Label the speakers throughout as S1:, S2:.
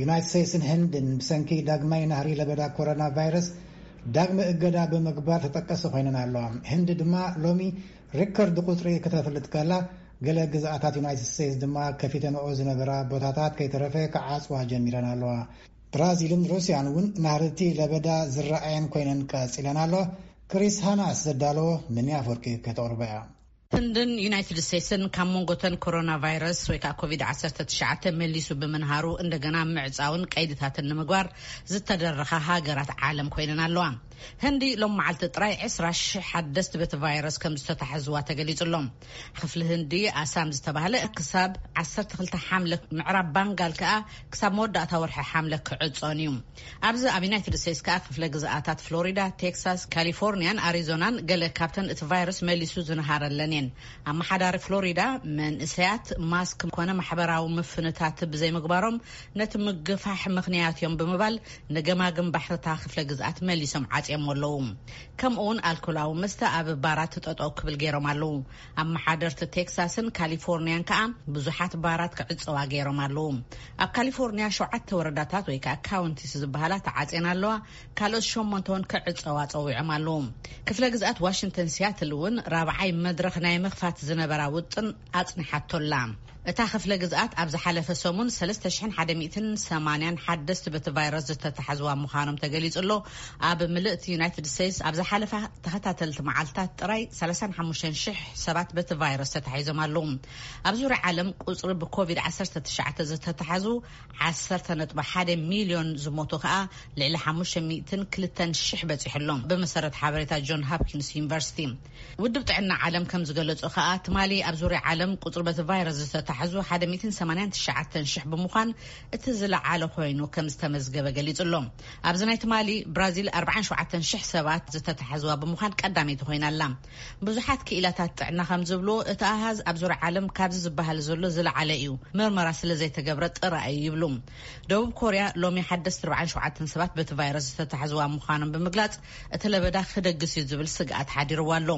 S1: ዩናይት ስቴትስን ህንድን ብሰንኪ ዳግማይ ናህሪ ለበዳ ኮረና ቫይረስ ዳግመ እገዳ ብምግባር ተጠቀሲ ኮይነን ኣለዋ። ህንዲ ድማ ሎሚ ሪከርድ ቁጽሪ ክተፍልጥ ከላ ገለ ግዝኣታት ዩናይትድ ስቴትስ ድማ ከፊተንኦ ዝነበራ ቦታታት ከይተረፈ ክዓጽዋ ጀሚረን ኣለዋ። ብራዚልን ሩስያን እውን ናህሪቲ ለበዳ ዝረኣየን ኮይነን ቀጺለን ኣለዋ። ክሪስ ሃናስ ዘዳለዎ ምኒ ኣፍወርቂ ከተቕርቦ እያ።
S2: ህንድን ዩናይትድ ስቴትስን ካብ መንጎተን ኮሮና ቫይረስ ወይ ከዓ ኮቪድ ዓሰርተ ትሽዓተ መሊሱ ብምንሃሩ እንደገና ምዕፃውን ቀይድታትን ንምግባር ዝተደረኻ ሃገራት ዓለም ኮይነን ኣለዋ። ህንዲ ሎም መዓልቲ ጥራይ ዕስራ ሽሕ ሓደስቲ በቲ ቫይረስ ከም ዝተታሕዝዋ ተገሊፁ ኣሎ። ክፍሊ ህንዲ ኣሳም ዝተባህለ ክሳብ ዓሰርተ ክልተ ሓምለ ምዕራብ ባንጋል ከዓ ክሳብ መወዳእታ ወርሒ ሓምለ ክዕፆን እዩ። ኣብዚ ኣብ ዩናይትድ ስቴትስ ከኣ ክፍለ ግዝኣታት ፍሎሪዳ፣ ቴክሳስ፣ ካሊፎርንያን ኣሪዞናን ገለ ካብተን እቲ ቫይረስ መሊሱ ዝነሃረለን እየን። ኣመሓዳሪ ፍሎሪዳ መንእሰያት ማስክ ኮነ ማሕበራዊ ምፍንታት ብዘይምግባሮም ነቲ ምግፋሕ ምኽንያት እዮም ብምባል ንገማግም ባሕሪ'ታ ክፍለ ግዝኣት መሊሶም ዓጽዮሞ ኣለዉ። ከምኡ'ውን ኣልኮላዊ መስተ ኣብ ባራት ጠጠው ክብል ገይሮም ኣለዉ። ኣመሓደርቲ ቴክሳስን ካሊፎርንያን ከኣ ብዙሓት ባራት ክዕጸዋ ገይሮም ኣለዉ። ኣብ ካሊፎርንያ ሸውዓተ ወረዳታት ወይ ከኣ ካውንቲስ ዝበሃላ ተዓጽየን ኣለዋ፣ ካልኦት ሸሞንተ እውን ክዕጸዋ ጸዊዖም ኣለዉ። ክፍለ ግዝኣት ዋሽንግተን ሲያትል እውን ራብዓይ መድረኽ ናይ ምኽፋት ዝነበራ ውጥን ኣጽኒሓቶ ኣላ። እታ ክፍለ ግዝኣት ኣብ ዝሓለፈ ሰሙን ሰለስተ ሽሕን ሓደ ሚእትን ሰማንያን ሓደስቲ በቲ ቫይረስ ዝተታሕዙዋ ምዃኖም ተገሊጹ ኣሎ። ኣብ ምልእቲ ዩናይትድ ስቴትስ ኣብ ዝሓለፋ ተኸታተልቲ መዓልታት ጥራይ ሰላሳን ሓሙሽተን ሽሕ ሰባት በቲ ቫይረስ ተታሒዞም ኣለዉ። ኣብ ዙርያ ዓለም ቁጽሪ ብኮቪድ ዓሰርተ ትሽዓተ ዝተታሕዙ ዓሰርተ ነጥቢ ሓደ ሚልዮን ዝሞቱ ከኣ ልዕሊ ሓሙሽተ ሚእትን ክልተን ሽሕ በጺሑ ኣሎ ብመሰረት ሓበሬታ ጆን ሆፕኪንስ ዩኒቨርሲቲ። ውድብ ጥዕና ዓለም ከም ዝገለጾ ከኣ ትማሊ ኣብ ዙርያ ዓለም ቁጽሪ በቲ ቫይረስ ዝተታሕዙ ሓደ ሚእትን ሰማንያን ትሽዓተን ሽሕ ብምዃን እቲ ዝለዓለ ኮይኑ ከም ዝተመዝገበ ገሊጹ ኣሎ። ኣብዚ ናይ ትማሊ ብራዚል ኣርብዓን ሸውዓተን ሽሕ ሰባት ዝተታሕዙዋ ብምዃን ቀዳመይቲ ኮይና ኣላ። ብዙሓት ክኢላታት ጥዕና ከም ዝብሉዎ እቲ ኣሃዝ ኣብ ዙርያ ዓለም ካብዚ ዝበሃል ዘሎ ዝለዓለ እዩ፣ ምርመራ ስለ ዘይተገብረ ጥራይ እዩ ይብሉ። ደቡብ ኮርያ ሎሚ ሓደስቲ ርብዓን ሸውዓተን ሰባት በቲ ቫይረስ ዝተታሕዙዋ ምዃኖም ብምግላጽ፣ እቲ ለበዳ ክደግስ እዩ ዝብል ስግኣት ሓዲርዋ ኣሎ።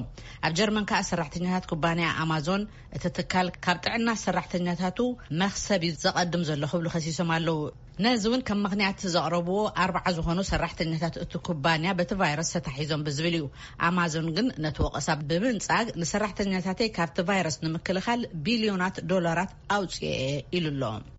S2: ኣብ ጀርመን ከኣ ሰራሕተኛታት ኩባንያ ኣማዞን እቲ ትካል ካብ ጥዕና ሰራሕተኛታቱ መኽሰብ እዩ ዘቐድም ዘሎ ክብሉ ከሲሶም ኣለዉ። ነዚ እውን ከም ምኽንያት ዘቕረብዎ ኣርብዓ ዝኾኑ ሰራሕተኛታት እቲ ኩባንያ በቲ ቫይረስ ተታሒዞም ብዝብል እዩ። ኣማዞን ግን ነቲ ወቐሳ ብምንጻግ ንሰራሕተኛታተይ ካብቲ ቫይረስ ንምክልኻል ቢልዮናት ዶላራት ኣውጺኤ እየ ኢሉ ኣሎ።